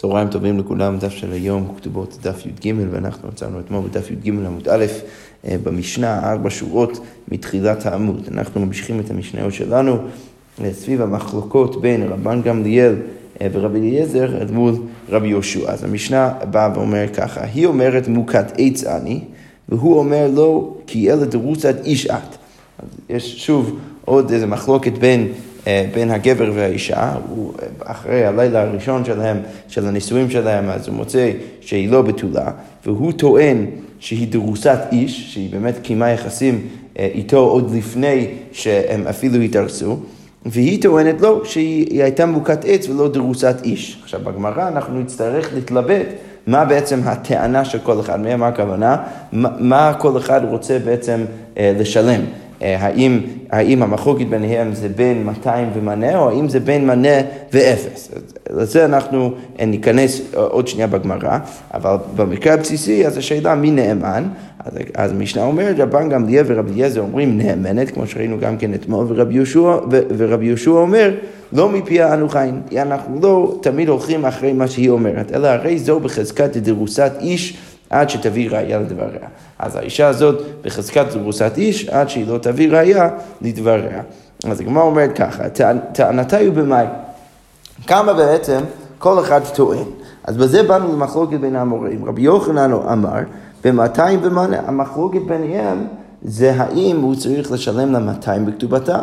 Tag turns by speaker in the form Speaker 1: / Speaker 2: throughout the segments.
Speaker 1: צהריים טובים לכולם, דף של היום כתובות דף י"ג ואנחנו עצרנו אתמול בדף י"ג עמוד א' אה, במשנה, ארבע שורות מתחילת העמוד. אנחנו ממשיכים את המשניות שלנו אה, סביב המחלוקות בין רבן גמליאל אה, ורבי אליעזר אל מול רבי יהושע. אז המשנה באה ואומרת ככה, היא אומרת מוכת עץ אני, והוא אומר לו כי אלה דרוסת איש את. יש שוב עוד איזה מחלוקת בין בין הגבר והאישה, הוא אחרי הלילה הראשון שלהם, של הנישואים שלהם, אז הוא מוצא שהיא לא בתולה, והוא טוען שהיא דרוסת איש, שהיא באמת קיימה יחסים אה, איתו עוד לפני שהם אפילו התארסו. והיא טוענת לו שהיא הייתה מוכת עץ ולא דרוסת איש. עכשיו בגמרא אנחנו נצטרך להתלבט מה בעצם הטענה של כל אחד מהם, מה הכוונה, מה, מה כל אחד רוצה בעצם אה, לשלם. אה, האם, האם המחלוקת ביניהם זה בין 200 ומנה, או האם זה בין מנה ואפס. לזה אנחנו אה, ניכנס עוד שנייה בגמרא, אבל במקרה הבסיסי, אז השאלה מי נאמן, אז, אז המשנה אומרת, רבן גמליאל ורבי אליעזר אומרים נאמנת, כמו שראינו גם כן אתמול, ורבי יהושע, ורבי יהושע אומר, לא מפיה אנו חיים, אנחנו לא תמיד הולכים אחרי מה שהיא אומרת, אלא הרי זו בחזקת דרוסת איש עד שתביא ראייה לדבריה. אז האישה הזאת בחזקת דרוסת איש עד שהיא לא תביא ראייה לדבריה. אז הגמרא אומרת ככה, טענתה היא במאי. כמה בעצם כל אחד טוען. אז בזה באנו למחלוקת בין המורים. רבי יוחנן אמר, במאתיים ומנה, המחלוקת ביניהם זה האם הוא צריך לשלם לה 200 בכתובתה,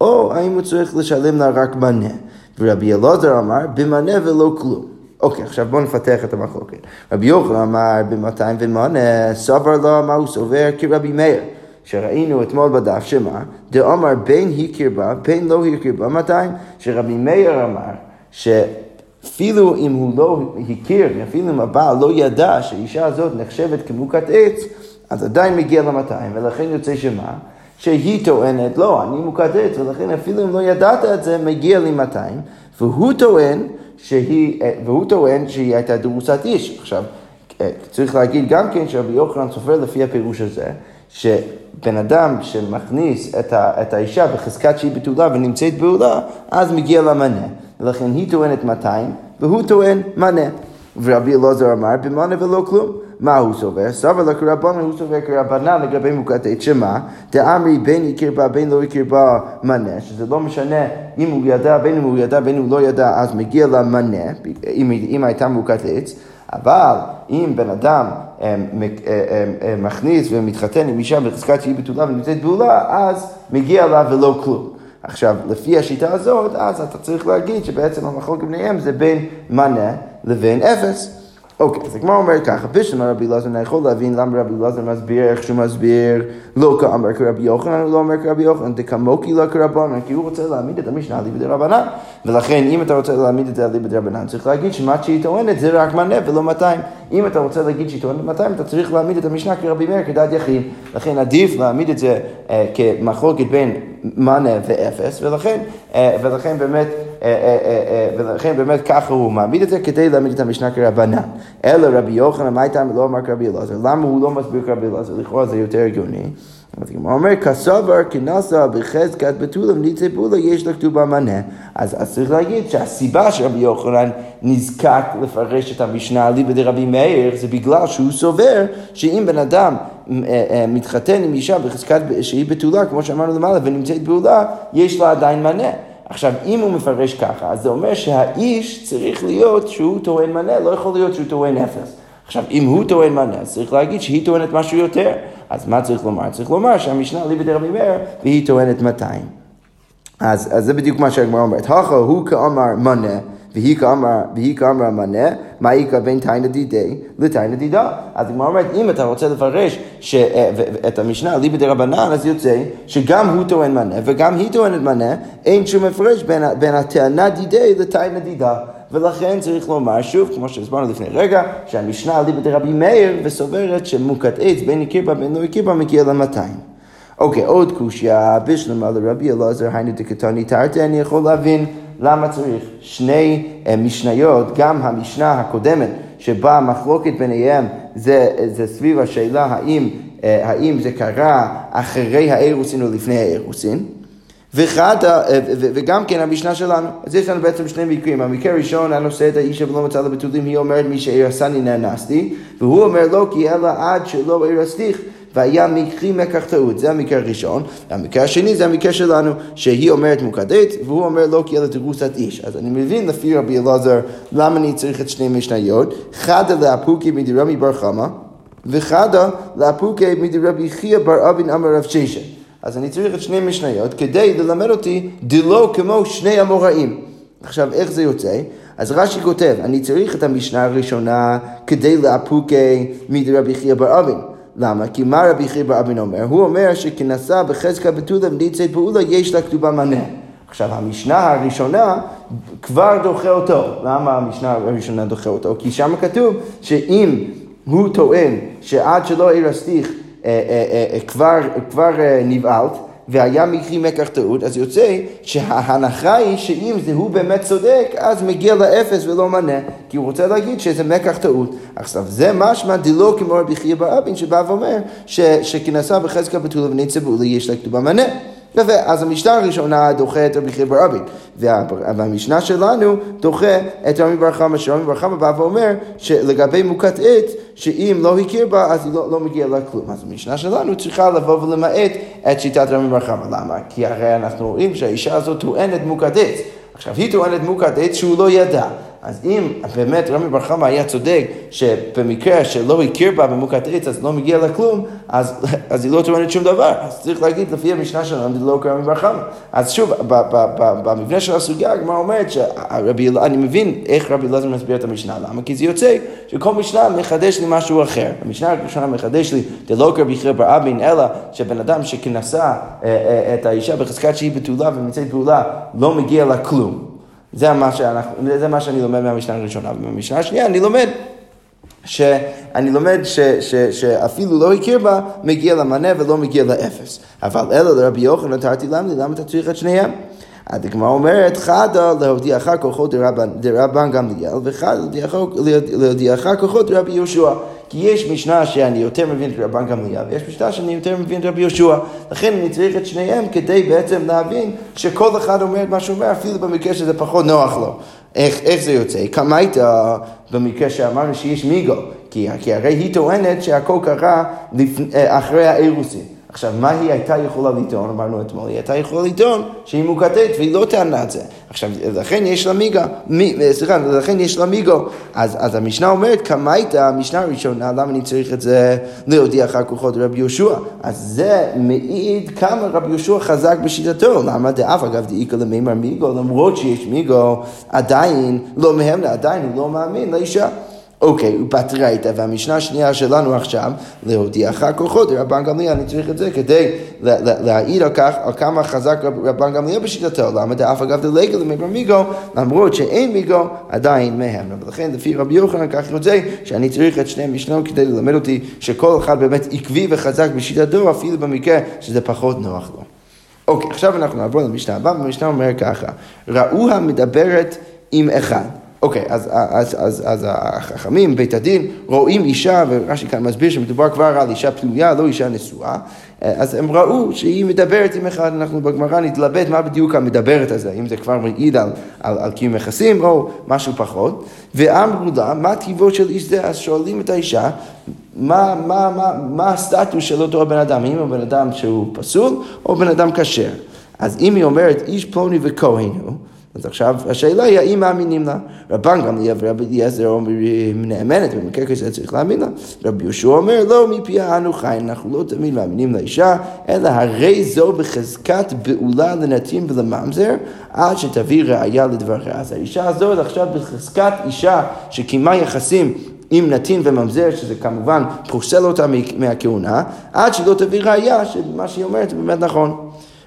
Speaker 1: או האם הוא צריך לשלם לה רק מנה. ורבי אלעזר אמר, במנה ולא כלום. אוקיי, עכשיו בואו נפתח את המחלוקת. רבי יוחנן אמר במאתיים ומונה, סבר לו מה הוא סובר כרבי מאיר. שראינו אתמול בדף שמה, דאמר בין הכיר בה, בין לא הכיר בה 200, שרבי מאיר אמר, שאפילו אם הוא לא הכיר, אפילו אם הבעל לא ידע שהאישה הזאת נחשבת כמוכת עץ, אז עדיין מגיע ל-200, ולכן יוצא שמה? שהיא טוענת, לא, אני מוכת עץ, ולכן אפילו אם לא ידעת את זה, מגיע לי 200, והוא טוען שהיא, אה, והוא טוען שהיא הייתה דרוסת איש. עכשיו, אה, צריך להגיד גם כן שרבי יוחנן סופר לפי הפירוש הזה, שבן אדם שמכניס את, ה, את האישה בחזקת שהיא בתולה ונמצאת בעולה, אז מגיע לה מנה. ולכן היא טוענת 200 והוא טוען מנה. ורבי אלעזר אמר, במנה ולא כלום. מה הוא סובר? סבר לקרבנה, הוא סובר כרבנן לגבי מוקטעת שמה? דאמרי בין הכיר בה בין לא הכיר בה מנה, שזה לא משנה אם הוא ידע, בין אם הוא ידע, בין אם הוא לא ידע, אז מגיע לה מנה, אם, אם הייתה מוקטעת. אבל אם בן אדם אה, אה, אה, מכניס ומתחתן עם אישה בחזקת שהיא בתולה ונמצאת בעולה, אז מגיע לה ולא כלום. עכשיו, לפי השיטה הזאת, אז אתה צריך להגיד שבעצם המחלוקת ביניהם זה בין מנה לבין אפס. אוקיי, אז הגמרא אומר ככה, בשביל רבי אלעזר, אני יכול להבין למה רבי אלעזר מסביר איך שהוא מסביר, לא כאמר כרבי יוחנן, הוא לא אומר כרבי יוחנן, דקמוקי לא כרבנן, כי הוא רוצה להעמיד את המשנה על ליבדי רבנן, ולכן אם אתה רוצה להעמיד את זה על ליבדי רבנן, צריך להגיד שמה שהיא טוענת זה רק מנה ולא 200. אם אתה רוצה להגיד טוענת 200, אתה צריך להעמיד את המשנה כרבי מאיר, כדעת יחיד. לכן עדיף להעמיד את זה אה, כמחלוקת בין מנה ואפס, ולכן, אה, ולכן באמת, אה, אה, ולכן באמת ככה הוא מעמיד את זה כדי להעמיד את המשנה כרבנן. אלא רבי יוחנן, מה הייתה לא אמר כרבי אלעזר? למה הוא לא מסביר כרבי אלעזר? לכאורה זה יותר הגיוני. אז הוא אומר, כסובר כנסה בחזקת בתולה וניצי בולה יש לה כתובה מנה. אז, צריך להגיד שהסיבה שרבי יוחנן נזקק לפרש את המשנה אליבא דרבי מאיר זה בגלל שהוא סובר שאם בן אדם אה, אה, מתחתן עם אישה בחזקת שהיא בתולה, כמו שאמרנו למעלה, ונמצאת בעולה, יש לה עדיין מנה. עכשיו, אם הוא מפרש ככה, אז זה אומר שהאיש צריך להיות שהוא טוען מנה, לא יכול להיות שהוא טוען אפס. עכשיו, אם הוא טוען מנה, אז צריך להגיד שהיא טוענת משהו יותר. אז מה צריך לומר? צריך לומר שהמשנה ליבא דרבי מאיר והיא טוענת 200. אז, אז זה בדיוק מה שהגמרא אומרת. הכא הוא כאמר מנה והיא כאמר, והיא כאמר מנה, מה איכא בין תיינא דידי לתיינא דידה. אז הגמרא אומרת, אם אתה רוצה לפרש ש, אה, את המשנה ליבא דרבנן, אז יוצא שגם הוא טוען מנה וגם היא טוענת מנה, אין שום הפרש בין, בין הטענה דידי לתיינא דידה. ולכן צריך לומר שוב, כמו שהסברנו לפני רגע, שהמשנה ליבא דרבי מאיר וסוברת שמוכת עץ בין הכיר בה בין לא הכיר בה מגיע ל-200. אוקיי, עוד קושייה, בשלמה לרבי אלעזר, היינו דקתני תרתי, אני יכול להבין למה צריך שני uh, משניות, גם המשנה הקודמת שבה המחלוקת ביניהם זה, זה סביב השאלה האם, uh, האם זה קרה אחרי האירוסין או לפני האירוסין. וחד, וגם כן המשנה שלנו. אז יש לנו בעצם שני מקרים. המקרה הראשון, הנושא את האישה ולא מצא לה בתולים, היא אומרת מי שארסני נאנסתי, והוא אומר לא כי אלא עד שלא ארסתיך. והיה מקרי מקח טעות, זה המקרה הראשון. המקרה השני זה המקרה שלנו, שהיא אומרת מוקדית, והוא אומר לא כי אלא תרוסת איש. אז אני מבין לפי רבי אלעזר, למה אני צריך את שני משניות. חדה לאפוקי מדרמי בר חמא, וחדה לאפוקי מדרבי חייא בר אבין אמר רב שישה. אז אני צריך את שני משניות כדי ללמד אותי דלא כמו שני המוראים. עכשיו, איך זה יוצא? אז רש"י כותב, אני צריך את המשנה הראשונה כדי לאפוקי מדרבי חייא בר אבין. למה? כי מה רבי חייא בר אבין אומר? הוא אומר שכנסה בחזקה בתולה וניצי פעולה יש לה כתובה מנה. עכשיו, המשנה הראשונה כבר דוחה אותו. למה המשנה הראשונה דוחה אותו? כי שם כתוב שאם הוא טוען שעד שלא ירסתיך כבר, כבר נבעלת, והיה מקרי מקח טעות, אז יוצא שההנחה היא שאם זה הוא באמת צודק, אז מגיע לאפס ולא מנה, כי הוא רוצה להגיד שזה מקח טעות. עכשיו, זה משמע דלא כמו רבי חייא ברבין, שבא ואומר שכנסה בחזקה בתולה לי יש לה כתובה מנה. יפה, אז המשנה הראשונה דוחה את רבי חייא ברבין, והמשנה שלנו דוחה את רבי בר חמא, שרבי בר חמא בא ואומר שלגבי מוכת עט, שאם לא הכיר בה, אז היא לא, לא מגיעה לה כלום. אז המשנה שלנו צריכה לבוא ולמעט את שיטת רבי בר חמא. למה? כי הרי אנחנו רואים שהאישה הזאת טוענת מוכת עץ. עכשיו, היא טוענת מוכת עץ שהוא לא ידע. אז אם באמת רמי בר חמא היה צודק שבמקרה שלא הכיר בה במוכת עץ אז לא מגיע לה כלום, אז, אז היא לא טוענת שום דבר. אז צריך להגיד לפי המשנה שלנו, לא קרה בר חמא. אז שוב, במבנה של הסוגיה הגמרא אומרת שהרבי, אני מבין איך רבי אלעזר מסביר את המשנה, למה? כי זה יוצא שכל משנה מחדש לי משהו אחר. המשנה הראשונה מחדש לי, זה לא קרה בכלל בר אבין, אלא שבן אדם שכנסה אה, אה, את האישה בחזקת שהיא בתולה ומצאת פעולה, לא מגיע לה כלום. זה מה, שאנחנו, זה מה שאני לומד מהמשנה הראשונה. ובמשנה השנייה אני לומד שאני לומד ש, ש, שאפילו לא הכיר בה, מגיע למנה ולא מגיע לאפס. אבל אלא לרבי יוחנן נתרתי למדי, למה אתה צריך את שניהם? הדגמרא אומרת, חדה להודיעך כוחות דרבן גמליאל, וחדה להודיעך כוחות דרבי יהושע. כי יש משנה שאני יותר מבין את רבן גמליאל, ויש משנה שאני יותר מבין את רבי יהושע. לכן אני צריך את שניהם כדי בעצם להבין שכל אחד אומר את מה שהוא אומר, אפילו במקרה שזה פחות נוח לו. איך, איך זה יוצא? כמה היית במקרה שאמרנו שיש מיגו? כי, כי הרי היא טוענת שהכל קרה לפ... אה, אחרי האירוסים. עכשיו, מה היא הייתה יכולה לטעון? אמרנו אתמול, היא הייתה יכולה לטעון שהיא מוקטט והיא לא טענה את זה. עכשיו, לכן יש לה מיגו, מי, סליחה, לכן יש לה מיגו. אז, אז המשנה אומרת, כמה הייתה המשנה הראשונה, למה אני צריך את זה להודיע אחר כוחות רבי יהושע? אז זה מעיד כמה רבי יהושע חזק בשיטתו. למה דאף אגב דאיקה למימר מיגו, למרות שיש מיגו, עדיין לא מהם, עדיין הוא לא מאמין לאישה. אוקיי, בתרייתא, והמשנה השנייה שלנו עכשיו, להודיעך כוחות, רבן גמליאל, אני צריך את זה כדי להעיד על כך, על כמה חזק רבן גמליאל בשיטתו, למה דאף אגב דלגל למבר מיגו, למרות שאין מיגו, עדיין מהם. ולכן לפי רבי יוחנן כך יוצא שאני צריך את שני המשנות כדי ללמד אותי שכל אחד באמת עקבי וחזק בשיטתו, אפילו במקרה שזה פחות נוח לו. אוקיי, עכשיו אנחנו נעבור למשנה הבאה, והמשנה אומר ככה, ראוה מדברת עם אחד. אוקיי, אז, אז, אז, אז החכמים, בית הדין, רואים אישה, ורש"י כאן מסביר שמדובר כבר על אישה פנויה, לא אישה נשואה, אז הם ראו שהיא מדברת עם אחד, אנחנו בגמרא נתלבט מה בדיוק המדברת הזה, אם זה כבר מעיד על, על, על קיום יחסים או משהו פחות, ואמרו לה, מה טיבו של איש זה? אז שואלים את האישה, מה, מה, מה, מה הסטטוס של אותו הבן אדם, האם הוא בן אדם שהוא פסול או בן אדם כשר? אז אם היא אומרת איש פלוני וכהן הוא, אז עכשיו השאלה היא האם מאמינים לה. רבן גמליאל ורבי אליעזר אומרים נאמנת, במקרה כזה צריך להאמין לה. רבי יהושע אומר לא מפיה אנו חי, אנחנו לא תמיד מאמינים לאישה, אלא הרי זו בחזקת בעולה לנתין ולממזר, עד שתביא ראייה לדבריה. אז האישה הזאת עכשיו בחזקת אישה שקיימה יחסים עם נתין וממזר, שזה כמובן פוסל אותה מהכהונה, עד שלא תביא ראייה שמה שהיא אומרת באמת נכון.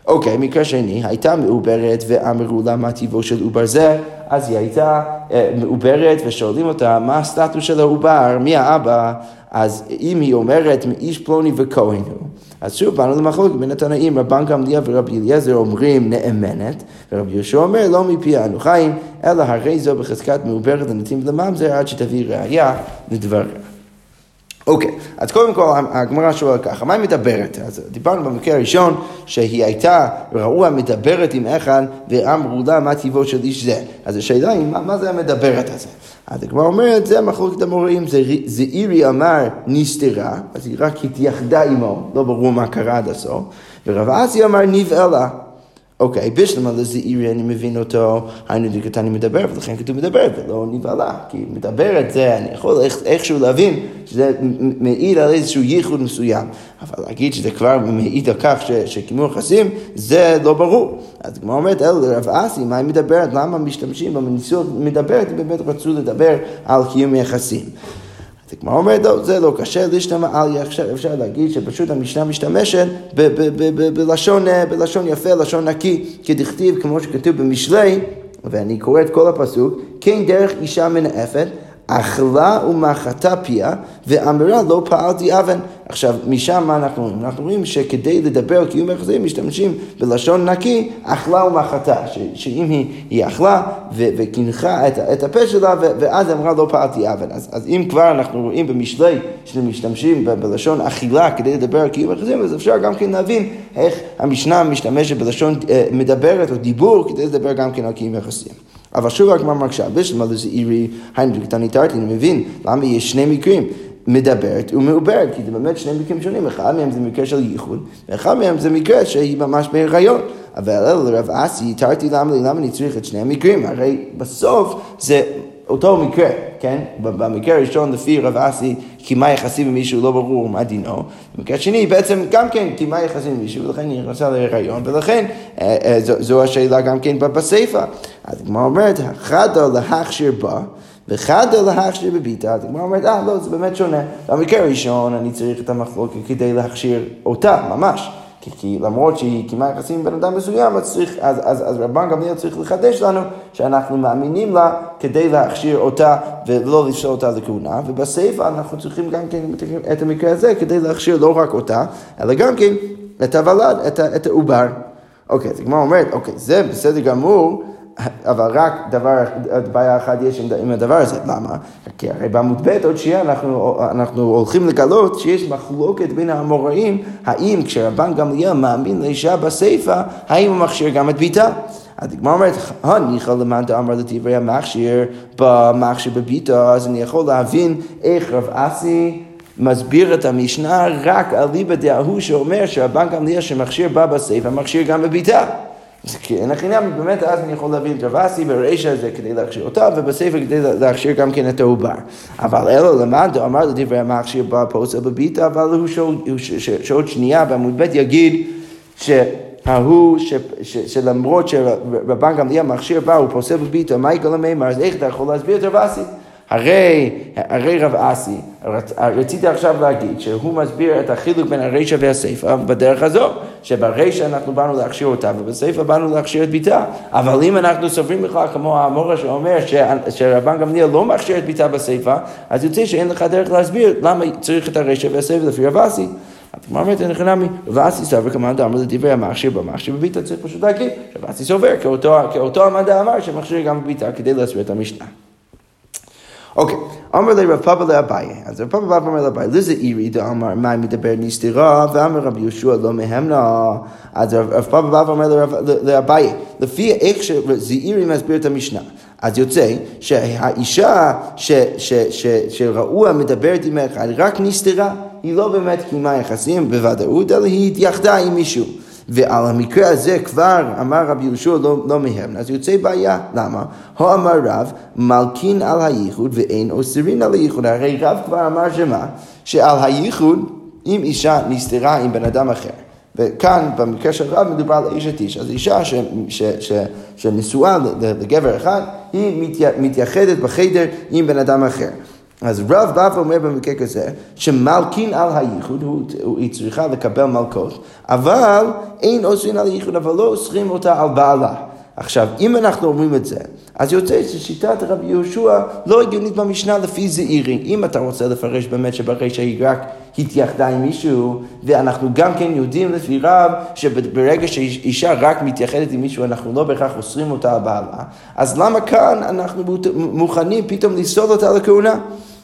Speaker 1: אוקיי, מקרה שני, הייתה מעוברת ואמרו לה מה טיבו של עובר זה, אז היא הייתה אה, מעוברת ושואלים אותה מה הסטטוס של העובר, מי האבא, אז אם היא אומרת מאיש פלוני וכהן. הוא, אז שוב באנו למחלוקת בין התנאים, רבן גמליאל ורבי אליעזר אומרים נאמנת, ורבי יהושע אומר לא מפי אנו חיים, אלא הרי זו בחזקת מעוברת לנתים ולממזר עד שתביא ראייה לדבריה. אוקיי, אז קודם כל הגמרא שואלת ככה, מה היא מדברת? אז דיברנו במקרה הראשון שהיא הייתה, ראו המדברת עם אחד ואמרו לה מה טיבו של איש זה. אז השאלה היא, מה, מה זה המדברת הזה? אז הגמרא אומרת, זה מחלוקת המוראים, זה, זה אירי אמר נסתרה, אז היא רק התייחדה עמו, לא ברור מה קרה עד הסוף, ורב אסי אמר נבעלה. אוקיי, בשלמה לזעירי אני מבין אותו, היינו דקתני מדבר, ולכן כתוב מדברת ולא נבהלה. כי מדברת זה, אני יכול איכשהו להבין שזה מעיד על איזשהו ייחוד מסוים. אבל להגיד שזה כבר מעיד על כך שקיימו יחסים, זה לא ברור. אז כמו אומרת, אלא לרב אסי, מה היא מדברת? למה משתמשים בניסוח מדברת? אם באמת רצו לדבר על קיום יחסים. אז הגמרא אומרת, לא, זה לא קשה, להשתמע על עכשיו אפשר להגיד שפשוט המשנה משתמשת בלשון, אה, בלשון יפה, לשון נקי, כדכתיב, כמו שכתוב במשלי, ואני קורא את כל הפסוק, כן דרך אישה מנאפת, אכלה ומחתה פיה, ואמרה לא פעלתי אבן. עכשיו, משם מה אנחנו רואים? אנחנו רואים שכדי לדבר קיום יחסים משתמשים בלשון נקי, אכלה ומחתה. שאם היא, היא אכלה וקינחה את, את הפה שלה, ואז אמרה לא פעלתי אבן. אז, אז אם כבר אנחנו רואים במשלי שמשתמשים בלשון אכילה כדי לדבר על קיום יחסים, אז אפשר גם כן להבין איך המשנה משתמשת בלשון אה, מדברת או דיבור כדי לדבר גם כן על קיום יחסים. אבל שוב הגמרא מקשה, בשלמה לזעירי, היינו קטני תרתי, אני מבין למה יש שני מקרים. מדברת ומעוברת, כי זה באמת שני מקרים שונים, אחד מהם זה מקרה של ייחוד, ואחד מהם זה מקרה שהיא ממש בהיריון. אבל לרב אסי, תרתי למה לי, למה אני צריך את שני המקרים? הרי בסוף זה אותו מקרה, כן? במקרה הראשון לפי רב אסי קיימה יחסים עם מישהו לא ברור מה דינו, במקרה שני בעצם גם כן קיימה יחסים עם מישהו ולכן היא נכנסה להיריון ולכן אה, אה, זו, זו השאלה גם כן בסיפא. אז הגמרא אומרת, חדה להכשיר בה וחדה להכשיר בביתה, אז הגמרא אומרת, אה לא זה באמת שונה, במקרה הראשון אני צריך את המחלוקת כדי להכשיר אותה ממש. כי, כי למרות שהיא קיימה יחסים עם בן אדם מסוים, אז, צריך, אז, אז, אז רבן גמליאל צריך לחדש לנו שאנחנו מאמינים לה כדי להכשיר אותה ולא לפסול אותה לכהונה, ובסיפא אנחנו צריכים גם כן את המקרה הזה כדי להכשיר לא רק אותה, אלא גם כן את הוולד, את, את העובר. אוקיי, אז הגמרא אומרת, אוקיי, זה בסדר גמור. אבל רק דבר, בעיה אחת יש עם הדבר הזה, למה? כי הרי בעמוד ב' עוד שנייה אנחנו, אנחנו הולכים לגלות שיש מחלוקת בין האמוראים, האם כשרבן גמליאל מאמין לאישה בסיפא, האם הוא מכשיר גם את ביתה? הגמרא אומרת, הניחא למאן דאמר לדברי המכשיר במכשיר בביתה, אז אני יכול להבין איך רב אסי מסביר את המשנה רק על ליבא דההוא שאומר שרבן גמליאל שמכשיר בה בסיפא, מכשיר גם בביתה. הכי נמי, באמת אז אני יכול להביא את רבסי ברישא הזה כדי להכשיר אותה, ובספר כדי להכשיר גם כן את העובר. אבל אלו למד, אמר לדברי המכשיר בפוסל בביטה, אבל הוא שעוד שנייה בעמוד ב' יגיד שההוא, שלמרות שרבן גמליאל מכשיר בה, הוא פוסל בביטה, מה יגאל המימר, אז איך אתה יכול להסביר את רבסי? הרי, הרי רב אסי, רצ, רציתי עכשיו להגיד שהוא מסביר את החילוק בין הרישא והסיפא בדרך הזו, שברישא אנחנו באנו להכשיר אותה ובסיפא באנו להכשיר את ביתה, אבל אם אנחנו סוברים בכלל כמו המורה שאומר ש, שרבן גמליאל לא מכשיר את ביתה בסיפא, אז יוצא שאין לך דרך להסביר למה צריך את הרישא והסיפא לפי רב אסי. הגמרא אומרת, אין לכם נמי, ואסי סובר כמאן דאמר לדברי המכשיר במכשיר בביתה, צריך פשוט להגיד, שאסי סובר כאותו המדע אמר שמכשיר גם בביתה כדי להסביר את המשנה. אוקיי, אמר לי רב פאבה לאביי, אז רב פאבה ואומר לאביי, לזה אירי דאמר מה מדבר נסתירה, ואמר רבי יהושע לא מהמנה, אז רב פאבה ואומר לאביי, לפי איך שזעירי מסביר את המשנה. אז יוצא שהאישה שראו המדברת עם אחד רק נסתרה, היא לא באמת קיימה יחסים בוודאות, אלא היא התייחדה עם מישהו. ועל המקרה הזה כבר אמר רבי יהושע לא, לא מהם, אז יוצא בעיה. למה? הוא אמר רב, מלכין על הייחוד ואין אוסרין על הייחוד. הרי רב כבר אמר שמה? שעל הייחוד, אם אישה נסתרה עם בן אדם אחר. וכאן, במקרה של רב, מדובר על אשת איש. אז אישה ש, ש, ש, שנשואה לגבר אחד, היא מתייחדת בחדר עם בן אדם אחר. אז רב בא ואומר במקרה כזה, שמלכין על הייחוד, היא צריכה לקבל מלכות, אבל אין אוסרים על הייחוד, אבל לא אוסרים אותה על בעלה. עכשיו, אם אנחנו אומרים את זה, אז יוצא ששיטת רבי יהושע לא הגיונית במשנה לפי זעירי. אם אתה רוצה לפרש באמת שברגע היא רק התייחדה עם מישהו, ואנחנו גם כן יודעים לפי רב, שברגע שאישה רק מתייחדת עם מישהו, אנחנו לא בהכרח אוסרים אותה על בעלה, אז למה כאן אנחנו מוכנים פתאום לפסול אותה לכהונה?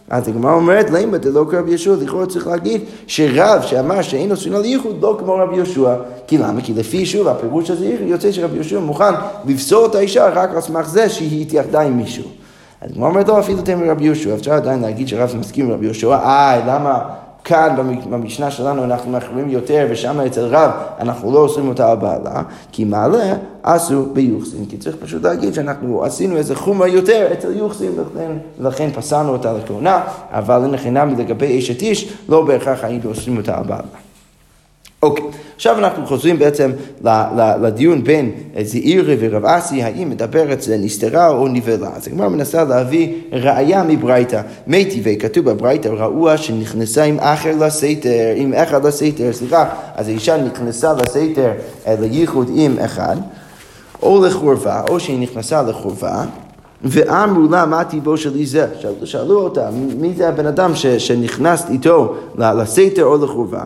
Speaker 1: אז הגמרא אומרת, למה דלא כרבי יהושע, לכאורה צריך להגיד שרב שאמר שאין אוסרין על ייחוד לא כמו רבי יהושע. כי למה? כי לפי שוב הפירוש הזה יוצא שרבי יהושע מוכן לפסול את האישה רק על סמך זה שהיא התייחדה עם מישהו. אז הגמרא אומרת, לא, אפילו תמר רבי יהושע, אפשר עדיין להגיד שרב מסכים עם רבי יהושע, אה, למה? כאן במשנה שלנו אנחנו מחרימים יותר, ושם אצל רב אנחנו לא אוסרים אותה על בעלה, כי מעלה עשו ביוחסין. כי צריך פשוט להגיד שאנחנו עשינו איזה חומרה יותר אצל יוחסין, ולכן, ולכן פסלנו אותה לכהונה, אבל אין לכם לגבי אשת איש, לא בהכרח היינו אוסרים אותה על בעלה. אוקיי, עכשיו אנחנו חוזרים בעצם לדיון בין זעירי ורב אסי, האם מדברת נסתרה או נבלה. אז הגמרא מנסה להביא ראיה מברייתא. מי טבעי, כתוב בברייתא, ראוה שנכנסה עם אחר לסתר, עם אחד לסתר, סליחה, אז האישה נכנסה לסתר אה, לייחוד עם אחד, או לחורבה, או שהיא נכנסה לחורבה. ואמרו לה, מה טיבו שלי זה? שאלו אותה, מי זה הבן אדם שנכנס איתו לסתר או לחורבה?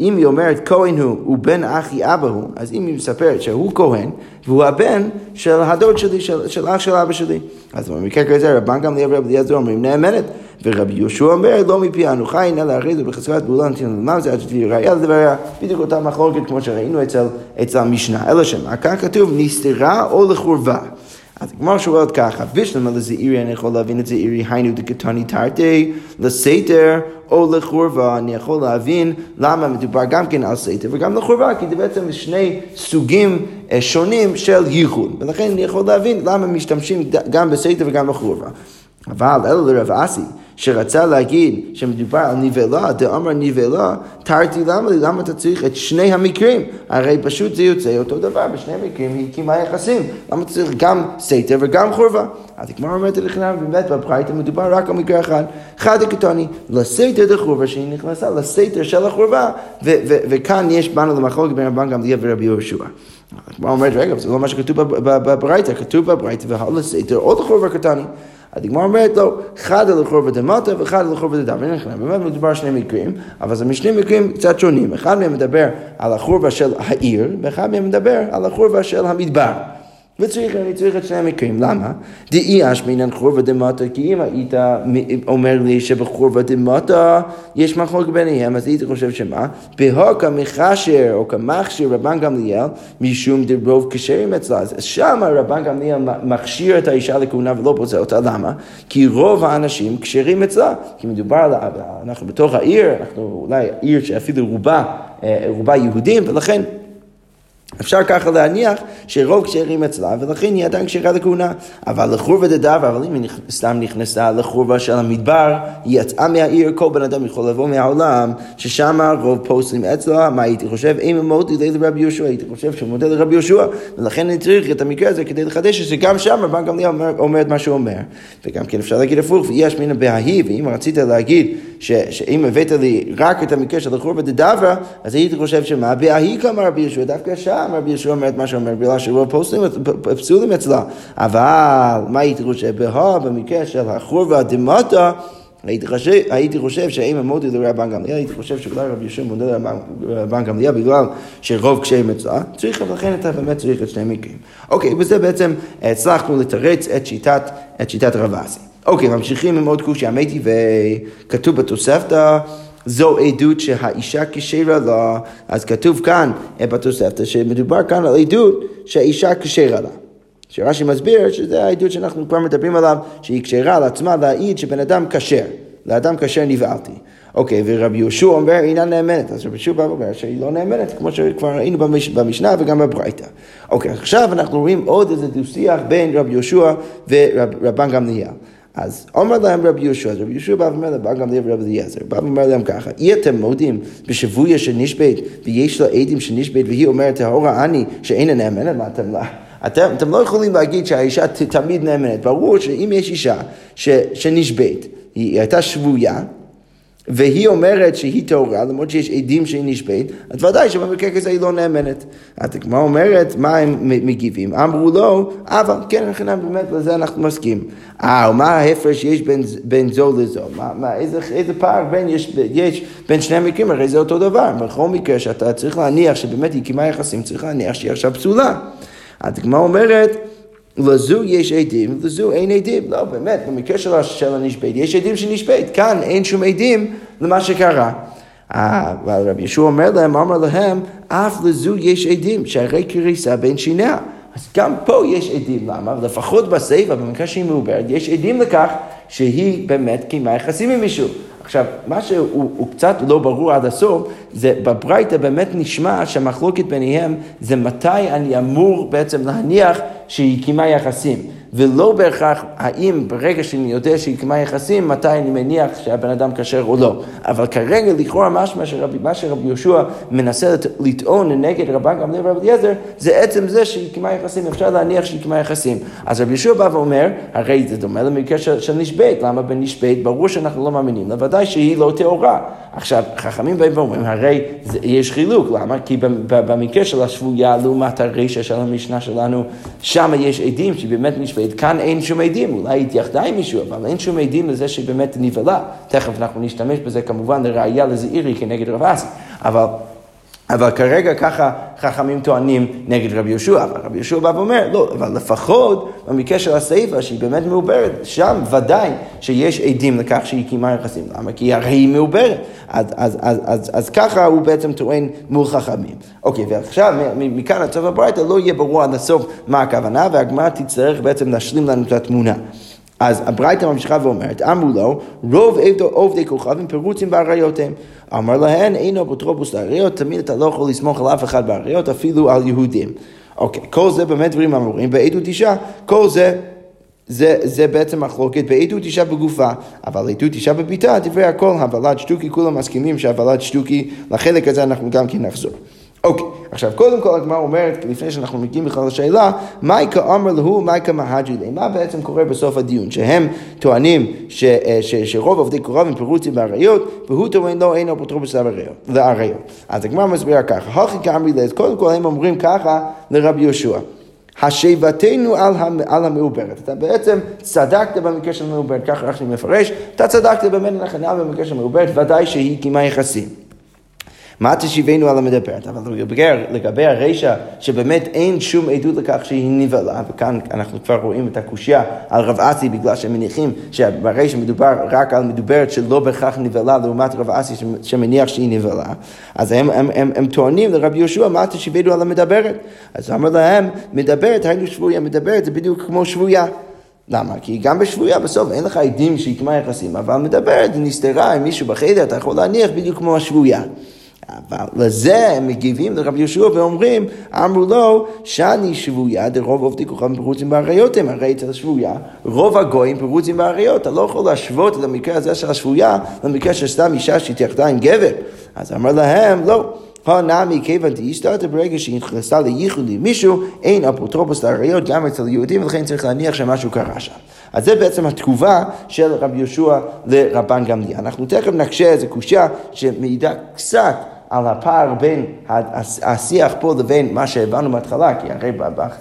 Speaker 1: אם היא אומרת כהן הוא, הוא בן אחי אבא הוא, אז אם היא מספרת שהוא כהן, והוא הבן של הדוד שלי, של, של אח של אבא שלי. אז במקרה כזה רבן גמליאל ורבי אליעזר אומרים נאמנת, ורבי יהושע אומר לא מפי אנו חיים, אלא הרי זה בחזקת פעולה נתינו למם זה עד שתהיה ראייה לדבריה, בדיוק אותה מחלוקת כמו שראינו אצל, אצל המשנה. אלא שמה, כאן כתוב נסתרה או לחורבה. אז הגמר שואלת ככה, וישלמה לזעירי, אני יכול להבין את זעירי, היינו דקתני תרתי, לסתר או לחורבה, אני יכול להבין למה מדובר גם כן על סתר וגם לחורבה, כי זה בעצם שני סוגים אה, שונים של ייחוד, ולכן אני יכול להבין למה משתמשים גם בסתר וגם בחורבה. אבל אלו לרב אסי, שרצה להגיד שמדובר על נבלה, דאמר נבלה, תרתי למה לי, למה אתה צריך את שני המקרים? הרי פשוט זה יוצא אותו דבר, בשני המקרים היא הקימה יחסים. למה אתה צריך גם סתר וגם חורבה? אז הגמרא אומרת לכנען, באמת בברייתא מדובר רק על מקרה אחד. חד הקטוני, לסתר דחורבה שהיא נכנסה לסתר של החורבה, וכאן יש בנו למחלוקת בין רבן גמליאל ורבי יהושע. הגמרא אומרת, רגע, זה לא מה שכתוב בברייתא, כתוב בברייתא, והלסתר או לחורבה קטני. הדגמר אומרת לו, חד על החור ודמטה וחד על החור ודדם. באמת מדובר שני מקרים, אבל זה משני מקרים קצת שונים. אחד מהם מדבר על החורבה של העיר, ואחד מהם מדבר על החורבה של המדבר. וצריך, אני צריך את שני המקרים. למה? דאי אשמינן חורבה דמטה, כי אם היית אומר לי שבחורבה דמטה יש מחלוק ביניהם, אז הייתי חושב שמה? בהוקה מחשר או כמכשיר רבן גמליאל, משום דרוב כשרים אצלה. אז שם רבן גמליאל מכשיר את האישה לכהונה ולא פוצע אותה. למה? כי רוב האנשים כשרים אצלה. כי מדובר על... אנחנו בתוך העיר, אנחנו אולי עיר שאפילו רובה, אה, רובה יהודים, ולכן... אפשר ככה להניח שרוב כשרים אצלה, ולכן היא עדיין כשרה לכהונה. אבל לחורבה דדבר, אבל אם היא סתם נכנסה לחורבה של המדבר, היא יצאה מהעיר, כל בן אדם יכול לבוא מהעולם, ששם רוב פוסלים אצלה, מה הייתי חושב? אם הם מודי לרבי יהושע, הייתי חושב שהוא מודה לרבי יהושע, ולכן אני צריך את המקרה הזה כדי לחדש שגם שם רבן גמליאל אומר, אומר את מה שהוא אומר. וגם כן אפשר להגיד הפוך, ויש מן בההיא, ואם רצית להגיד ש, שאם הבאת לי רק את המקרה של החורבה דדבר, אז הייתי חושב שמה? בההיא כמה רבי יהושע, דווקא שם. רבי יהושע אומר את מה שאומר, בגלל שרוב פסולים אצלה. אבל מה הייתי חושב? בהא, במקרה של החורבה דמטה, הייתי חושב, הייתי חושב שאם המודי לרבן גמליאל, הייתי חושב שאולי רבי יהושע מודה לרבן גמליאל בגלל שרוב קשיים אצלה, צריך, לכן אתה באמת צריך את שני מקרים. אוקיי, בזה בעצם הצלחנו לתרץ את שיטת, את שיטת רב אסי. אוקיי, ממשיכים עם עוד קושי אמיתי, וכתוב בתוספתא זו עדות שהאישה כשרה לה, אז כתוב כאן אה, בתוספתא שמדובר כאן על עדות שהאישה כשרה לה. שרש"י מסביר שזה העדות שאנחנו כבר מדברים עליו, שהיא כשרה על עצמה להעיד שבן אדם כשר, לאדם כשר נבעלתי. אוקיי, ורבי יהושע אומר, אינה נאמנת. אז רבי יהושע בא ואומר שהיא לא נאמנת, כמו שכבר ראינו במשנה וגם בברייתא. אוקיי, עכשיו אנחנו רואים עוד איזה דו-שיח בין רבי יהושע ורבן גמליאל. אז אומר להם רבי יהושע, אז רבי יהושע בא ואומר להם, בא גם לרבי אליעזר, בא ואומר להם ככה, אי אתם מודים בשבויה שנשבית ויש לה עדים שנשבית והיא אומרת, טהורה אני שאינה נאמנת, מה אתם לא... אתם, אתם לא יכולים להגיד שהאישה תמיד נאמנת. ברור שאם יש אישה ש, שנשבית, היא הייתה שבויה, והיא אומרת שהיא טהורה, למרות שיש עדים שהיא נשבית, אז ודאי שבמקרה כזה היא לא נאמנת. הגמרא אומרת, מה הם מגיבים? אמרו לו, אבל כן, לכן באמת לזה אנחנו מסכים. אה, ומה ההפרש שיש בין, בין זו לזו? מה, מה, איזה, איזה פער בין, יש, יש בין שני המקרים? הרי זה אותו דבר. בכל מקרה שאתה צריך להניח שבאמת היא קיימה יחסים, צריך להניח שהיא עכשיו פסולה. אז הגמרא אומרת, לזו יש עדים, לזו אין עדים. לא, באמת, במקרה של, הנשבית, יש עדים שנשבית. כאן אין שום עדים למה שקרה. אה, אבל רבי ישוע אומר להם, אמר להם, אף לזו יש עדים, שהרי קריסה בין שיניה. אז גם פה יש עדים, למה? לפחות בסיפא, במקרה שהיא מעוברת, יש עדים לכך שהיא באמת קיימה יחסים עם מישהו. עכשיו, מה שהוא קצת לא ברור עד הסוף, זה בברייתא באמת נשמע שהמחלוקת ביניהם זה מתי אני אמור בעצם להניח שהיא קיימה יחסים. ולא בהכרח האם ברגע שאני יודע שהיא קיימה יחסים, מתי אני מניח שהבן אדם כשר או לא. אבל כרגע לכאורה משמע שרבי, מה שרבי יהושע מנסה לטעון נגד רבן גמליאל ורבי אליעזר, זה עצם זה שהיא קיימה יחסים, אפשר להניח שהיא קיימה יחסים. אז רבי יהושע בא ואומר, הרי זה דומה למקרה של, של נשבית, למה בנשבית ברור שאנחנו לא מאמינים לה, ודאי שהיא לא טהורה. עכשיו, חכמים באים ואומרים, הרי זה, יש חילוק, למה? כי במקרה של השבויה לעומת הרשע של המשנה שלנו, שם יש עדים שבאמת נשבית. כאן אין שום עדים, אולי התייחדה עם מישהו, אבל אין שום עדים לזה שהיא באמת נבהלה. תכף אנחנו נשתמש בזה כמובן לראייה לזעירי כנגד רב אסי. אבל... אבל כרגע ככה חכמים טוענים נגד רבי יהושע, אבל רבי יהושע בא ואומר, לא, אבל לפחות במקרה של הסיפא, שהיא באמת מעוברת, שם ודאי שיש עדים לכך שהיא קיימה יחסים. למה? כי הרי היא מעוברת. אז, אז, אז, אז, אז ככה הוא בעצם טוען מול חכמים. אוקיי, ועכשיו מכאן עד סוף הברייתא לא יהיה ברור עד הסוף מה הכוונה, והגמרא תצטרך בעצם להשלים לנו את התמונה. אז הברייתא ממשיכה ואומרת, אמרו לו, רוב עובדי כוכבים פירוצים באריות הם. אמר להן, אינו אפוטרופוס לאריות, תמיד אתה לא יכול לסמוך על אף אחד באריות, אפילו על יהודים. אוקיי, כל זה באמת דברים אמורים, בעדות אישה, כל זה זה, זה בעצם מחלוקת בעדות אישה בגופה, אבל עדות אישה בביתה, דברי הכל, הבלת שטוקי, כולם מסכימים שהבלת שטוקי, לחלק הזה אנחנו גם כן נחזור. אוקיי, עכשיו קודם כל הגמרא אומרת, לפני שאנחנו מגיעים בכלל לשאלה, מייקה אמר להו, מייקה מהג'י לי, מה בעצם קורה בסוף הדיון? שהם טוענים ש, אה, ש, שרוב עובדי קורב הם פירוצים באריות, והוא טוען לא, אין אפוטרופוס לאריות. אז הגמרא מסבירה ככה, הכי כאמרי לז, קודם כל הם אומרים ככה לרבי יהושע. השיבתנו על, על המעוברת. אתה בעצם צדקת במקרה של המעוברת, ככה רש"י מפרש, אתה צדקת באמת נכנה במקרה של המעוברת, ודאי שהיא קיימה יחסים. מה תשיבנו על המדברת? אבל לגבי הרישא, שבאמת אין שום עדות לכך שהיא נבהלה, וכאן אנחנו כבר רואים את הקושייה על רב אסי, בגלל שהם מניחים שברישא מדובר רק על מדוברת שלא בהכרח נבהלה, לעומת רב אסי שמניח שהיא נבהלה, אז הם, הם, הם, הם טוענים לרבי יהושע, מה תשיבנו על המדברת? אז אמר להם, מדברת, היינו שבויה, מדברת זה בדיוק כמו שבויה. למה? כי גם בשבויה בסוף אין לך עדים שהיא יחסים, אבל מדברת, נסתרה עם מישהו בחדר, אתה יכול להניח בדיוק כמו השבויה. אבל לזה הם מגיבים לרבי יהושע ואומרים, אמרו לו, שאני שבויה דרוב עובדי כוכבים פרוצים באריות הם, הרי אצל השבויה, רוב הגויים פרוצים באריות, אתה לא יכול להשוות את המקרה הזה של השבויה למקרה של סתם אישה שהתייחדה עם גבר. אז אמר להם, לא. הנמי כיוון דאיסתתא ברגע שהיא נכנסה לייחוד עם מישהו, אין אפוטרופוס לאריות גם אצל יהודים, ולכן צריך להניח שמשהו קרה שם. אז זה בעצם התגובה של רבי יהושע לרבן גמליאל. אנחנו תכף נקשה איזה קושייה שמעידה קצת על הפער בין השיח פה לבין מה שהבנו בהתחלה, כי הרי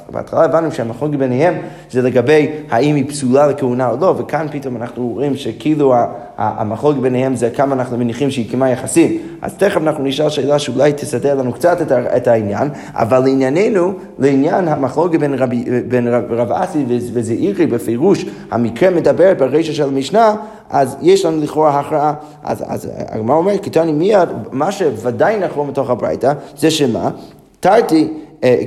Speaker 1: בהתחלה הבנו שהמחלוקת ביניהם זה לגבי האם היא פסולה לכהונה או לא, וכאן פתאום אנחנו רואים שכאילו המחלוקת ביניהם זה כמה אנחנו מניחים שהיא קיימה יחסים. אז תכף אנחנו נשאל שאלה שאולי תסדר לנו קצת את העניין, אבל לענייננו, לעניין המחלוקת בין, רב, בין רב, רב אסי וזעירי בפירוש, המקרה מדבר ברשע של המשנה, אז יש לנו לכאורה הכרעה. אז, אז הגמרא אומרת, קטני מיד, מה שוודאי נכון בתוך הברייתא, זה שמה? תרתי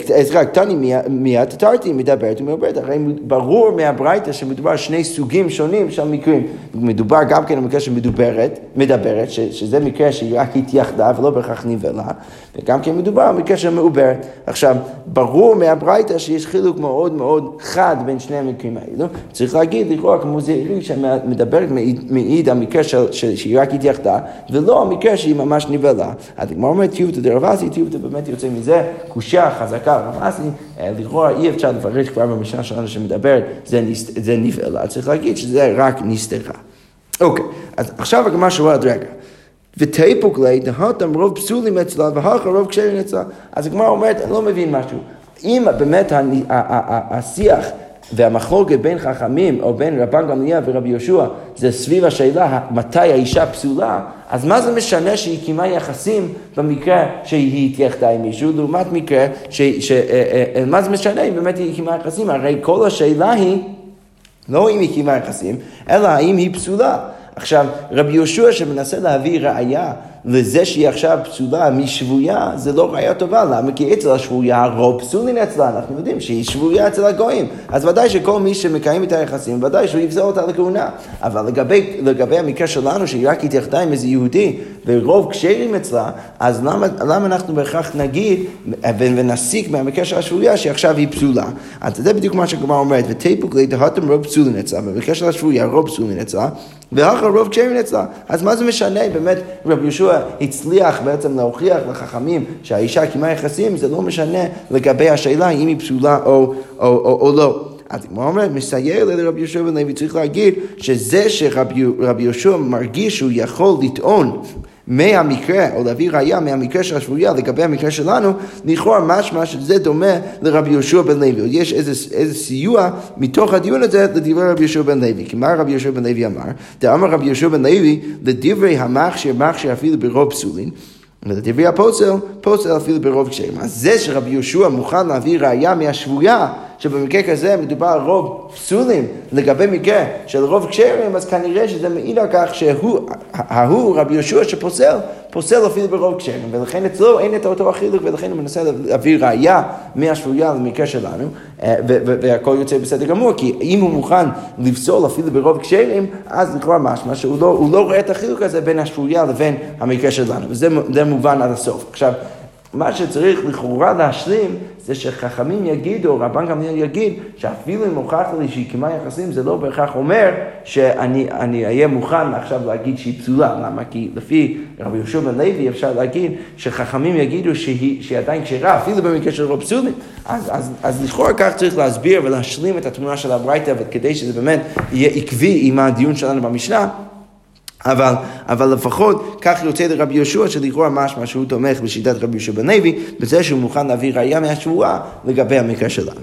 Speaker 1: סליחה, קטני מיד תרתי מדברת ומעוברת, הרי ברור מהברייתא שמדובר שני סוגים שונים של מקרים. מדובר גם כן במקרה שמדוברת, מדברת, שזה מקרה שהיא רק התייחדה ולא בהכרח נבלה, וגם כן מדובר במקרה של מעוברת. עכשיו, ברור מהברייתא שיש חילוק מאוד מאוד חד בין שני המקרים האלו. צריך להגיד לכאורה כמו זהירים שמדברת מעיד המקרה שהיא רק התייחדה, ולא המקרה שהיא ממש נבלה. אז הגמרא אומרת טיובטא דרבסי, טיובטא באמת יוצא מזה קושייה חזקה רמאסי, אה, לכאורה אי אפשר לפרש כבר במשנה שלנו שמדברת, זה, זה נבהלה, צריך להגיד שזה רק נסתרה. אוקיי, אז עכשיו הגמרא שואלת רגע. ותיפוק לי, דהתם רוב פסולים אצלה והלכה רוב כשרים אצלה. אז הגמרא אומרת, אני לא מבין משהו. אם באמת השיח והמחלוקת בין חכמים או בין רבן גמליאל ורבי יהושע זה סביב השאלה מתי האישה פסולה, אז מה זה משנה שהיא קיימה יחסים במקרה שהיא התייחדה עם מישהו, לעומת מקרה, ש, ש, אה, אה, אה, מה זה משנה אם באמת היא קיימה יחסים? הרי כל השאלה היא לא אם היא קיימה יחסים, אלא האם היא פסולה. עכשיו, רבי יהושע שמנסה להביא ראייה לזה שהיא עכשיו פסולה משבויה, זה לא ראייה טובה. למה? כי אצל השבויה הרוב פסולין אצלה, אנחנו יודעים שהיא שבויה אצל הגויים. אז ודאי שכל מי שמקיים את היחסים, ודאי שהוא יפסול אותה לכהונה. אבל לגבי, לגבי המקרה שלנו, שהיא רק התייחדה עם איזה יהודי, ורוב כשרים אצלה, אז למה, למה אנחנו בהכרח נגיד ונסיק מהמקרה של השבויה שעכשיו היא פסולה? אז זה בדיוק מה שהגמרא אומרת, ותיפוק לידהתם רוב פסולין אצלה, במקרה של השבויה רוב פסולין אצלה, ואחר רוב כשרים אצלה. אז מה זה משנה? באמת, רבי יהושע הצליח בעצם להוכיח לחכמים שהאישה קיימה יחסים, זה לא משנה לגבי השאלה אם היא פסולה או, או, או, או לא. אז כמו אומרת, מסייר לרבי יהושע בן לוי, צריך להגיד שזה שרבי יהושע מרגיש שהוא יכול לטעון מהמקרה, או להביא ראייה מהמקרה של השבויה לגבי המקרה שלנו, לכאורה משמע שזה דומה לרבי יהושע בן לוי. יש איזה, איזה סיוע מתוך הדיון הזה לדברי רבי יהושע בן לוי. כי מה רבי יהושע בן לוי אמר? דאמר רבי יהושע בן לוי לדברי המכשיר, מכשיר אפילו ברוב פסולין. ולדברי הפוסל, פוסל אפילו ברוב קשיים. אז זה שרבי יהושע מוכן להביא ראייה מהשבויה שבמקרה כזה מדובר על רוב פסולים לגבי מקרה של רוב כשרים, אז כנראה שזה מעיד על כך שההוא, רבי יהושע שפוסל, פוסל אפילו ברוב כשרים, ולכן אצלו אין את אותו החילוק, ולכן הוא מנסה להביא ראייה מהשבויה למקרה שלנו, אה, והכל יוצא בסדר גמור, כי אם הוא מוכן לפסול אפילו ברוב כשרים, אז לכאורה משמע שהוא לא, לא רואה את החילוק הזה בין השבויה לבין המקרה שלנו, וזה מובן עד הסוף. עכשיו, מה שצריך לכאורה להשלים זה שחכמים יגידו, רבן גמליאל יגיד, שאפילו אם הוכח לי שהיא קיימה יחסים, זה לא בהכרח אומר שאני אהיה מוכן עכשיו להגיד שהיא פסולה. למה? כי לפי רבי יהושע בן לוי אפשר להגיד שחכמים יגידו שהיא, שהיא עדיין כשרה, אפילו במקרה של רוב פסולים. אז, אז, אז לכאורה כך צריך להסביר ולהשלים את התמונה של הברייתא, וכדי שזה באמת יהיה עקבי עם הדיון שלנו במשנה. אבל, אבל לפחות כך יוצא לרבי יהושע שלכאורה משמע שהוא תומך בשיטת רבי יהושע בן לוי, בזה שהוא מוכן להביא ראייה מהשבועה לגבי המקרה שלנו.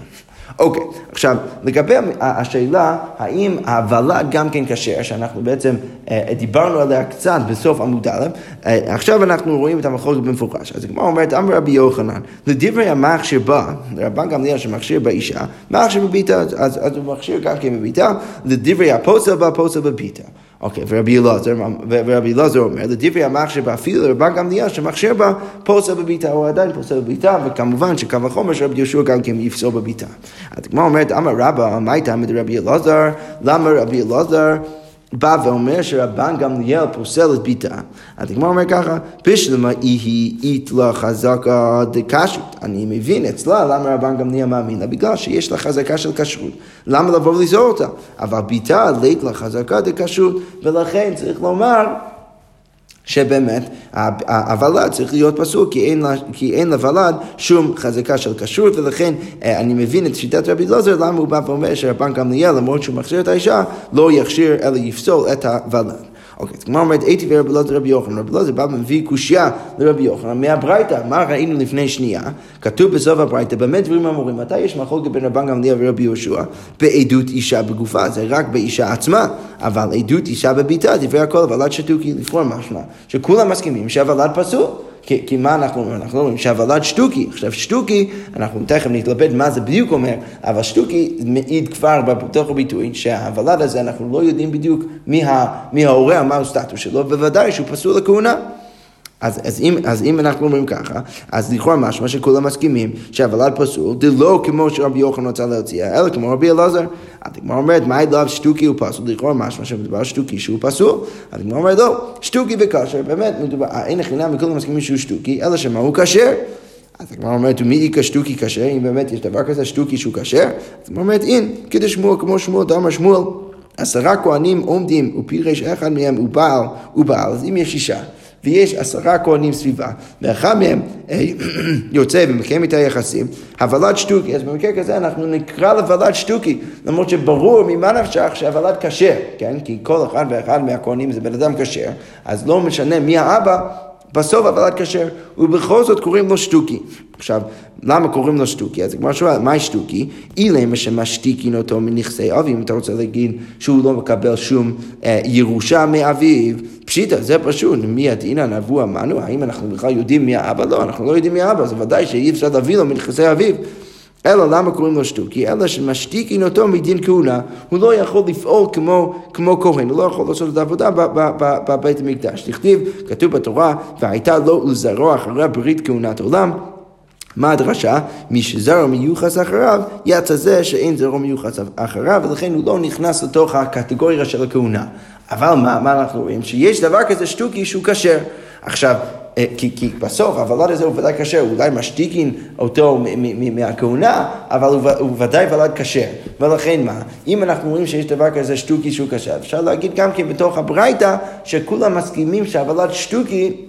Speaker 1: אוקיי, okay, עכשיו, לגבי השאלה, האם הוולד גם כן כשר, שאנחנו בעצם אה, דיברנו עליה קצת בסוף עמוד א', אה, עכשיו אנחנו רואים את המחלוקת במפורש. אז הגמרא אומרת, אמר רבי יוחנן, לדברי המכשיר בה, רבן גמליאל שמכשיר באישה, מכשיר בביתה, אז, אז הוא מכשיר גם כן בביתה, לדברי הפוסל בה, פוסל בביתה. אוקיי, ורבי אלעזר, ורבי אלעזר אומר, לדברי המכשיר אפילו לרבן גמליאל שמכשיר בה פוסל בביתה, הוא עדיין פוסל בביתה, וכמובן שקו החומר שרבי יהושע גם כן יפסול בביתה. אז כמו אומרת, אמר רבא, מה הייתה רבי אלעזר? למה רבי אלעזר? בא ואומר שרבן גמליאל פוסל את ביתה. אז הגמרא אומר ככה, בשלמה היא אית לה חזקה דקשרות. אני מבין אצלה למה רבן גמליאל מאמין לה, בגלל שיש לה חזקה של כשרות. למה לבוא ולזור אותה? אבל ביתה לית לה חזקה דקשרות, ולכן צריך לומר שבאמת הוולד צריך להיות פסול כי אין, לה, כי אין לוולד שום חזקה של כשרות ולכן אה, אני מבין את שיטת רבי אלעזר למה הוא בא ואומר שרבן גמליאל למרות שהוא מכשיר את האישה לא יכשיר אלא יפסול את הוולד. אוקיי, אז כמו אומרת, הייתי ורבי אלעזר רבי יוחנן, רבי אלעזר בא ומביא קושייה לרבי יוחנן מהברייתא, מה ראינו לפני שנייה? כתוב בסוף הברייתא, באמת דברים אמורים, מתי יש מחלוקת בין רבן גמליאל ורבי יהושע? בעדות אישה בגופה, זה רק באישה עצמה, אבל עדות אישה בביתה, דברי הכל הוולד שתוקי, לפרוע משמע, שכולם מסכימים שהוולד פסול. כי, כי מה אנחנו אומרים? אנחנו אומרים שהוולד שטוקי. עכשיו שטוקי, אנחנו תכף נתלבט מה זה בדיוק אומר, אבל שטוקי מעיד כבר בתוך הביטוי שהוולד הזה, אנחנו לא יודעים בדיוק מי, מי ההורה, מה הסטטוס שלו, בוודאי שהוא פסול לכהונה. אז, אז, אם, אז אם אנחנו אומרים ככה, אז לכאורה משמע שכולם מסכימים שהוולד פסול, זה לא כמו שרבי יוחנן רצה להציע, אלא כמו רבי אלעזר. אז הגמרא אומרת, מה אליו שטוקי הוא פסול? לכאורה משמע שמדובר שטוקי שהוא פסול. אז הגמרא אומרת, לא, שטוקי וכשר, באמת, מדובר, אין החינם וכולם מסכימים שהוא שטוקי, אלא שמה הוא כשר. אז הגמרא אומרת, ומי איכא שטוקי כשר? אם באמת יש דבר כזה שטוקי שהוא כשר? אז הגמרא אומרת, אין, כדי שמואל כמו שמואל, דאמר שמואל. עשרה כהנים עומדים ופירש אחד מהם הוא בעל, הוא בעל, אז אם יש אישה ויש עשרה כהנים סביבה, ואחד מהם אה, יוצא ומקיים את היחסים, הוולד שטוקי, אז במקרה כזה אנחנו נקרא לוולד שטוקי, למרות שברור ממה נפשך שהוולד כשר, כן? כי כל אחד ואחד מהכהנים זה בן אדם כשר, אז לא משנה מי האבא, בסוף הוולד כשר, ובכל זאת קוראים לו שטוקי. עכשיו, למה קוראים לו שטוקי? אז הגמרא שואל, מהי שטוקי? אילמה שמשתיקין אותו מנכסי אביו, אם אתה רוצה להגיד שהוא לא מקבל שום אה, ירושה מאביו, פשיטא, זה פשוט, מי הדינא נבוא אמרנו, האם אנחנו בכלל יודעים מי האבא? לא, אנחנו לא יודעים מי האבא, אז ודאי שאי אפשר להביא לו מנכסי אביו. אלא למה קוראים לו שטוקי? אלא שמשתיקין אותו מדין כהונה, הוא לא יכול לפעול כמו, כמו כהן, הוא לא יכול לעשות את העבודה בבית המקדש. נכתיב, כתוב בתורה, והייתה לו לזרוע אחרי ברית כהונת עולם. מה הדרשה? מי שזרע מיוחס אחריו, יצא זה שאין זרע מיוחס אחריו, ולכן הוא לא נכנס לתוך הקטגוריה של הכהונה. אבל מה, מה אנחנו רואים? שיש דבר כזה שטוקי שהוא כשר. עכשיו, כי, כי בסוף הוולד הזה הוא ודאי כשר, אולי משתיקין אותו מהכהונה, אבל הוא, הוא ודאי ולד כשר. ולכן מה? אם אנחנו רואים שיש דבר כזה שטוקי שהוא כשר, אפשר להגיד גם כן בתוך הברייתא, שכולם מסכימים שהוולד שטוקי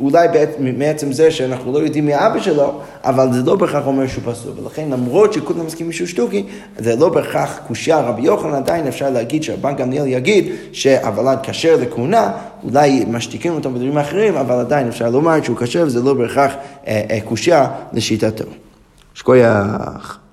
Speaker 1: אולי מעצם זה שאנחנו לא יודעים מי אבא שלו, אבל זה לא בהכרח אומר שהוא פסול. ולכן למרות שכולם מסכימים שהוא שטוקי, זה לא בהכרח קושייה רבי יוחנן, עדיין אפשר להגיד שרבן גמליאל יגיד שהוולד כשר לכהונה, אולי משתיקים אותו בדברים אחרים, אבל עדיין אפשר לומר שהוא כשר וזה לא בהכרח אה, אה, קושייה לשיטתו. שכוייח.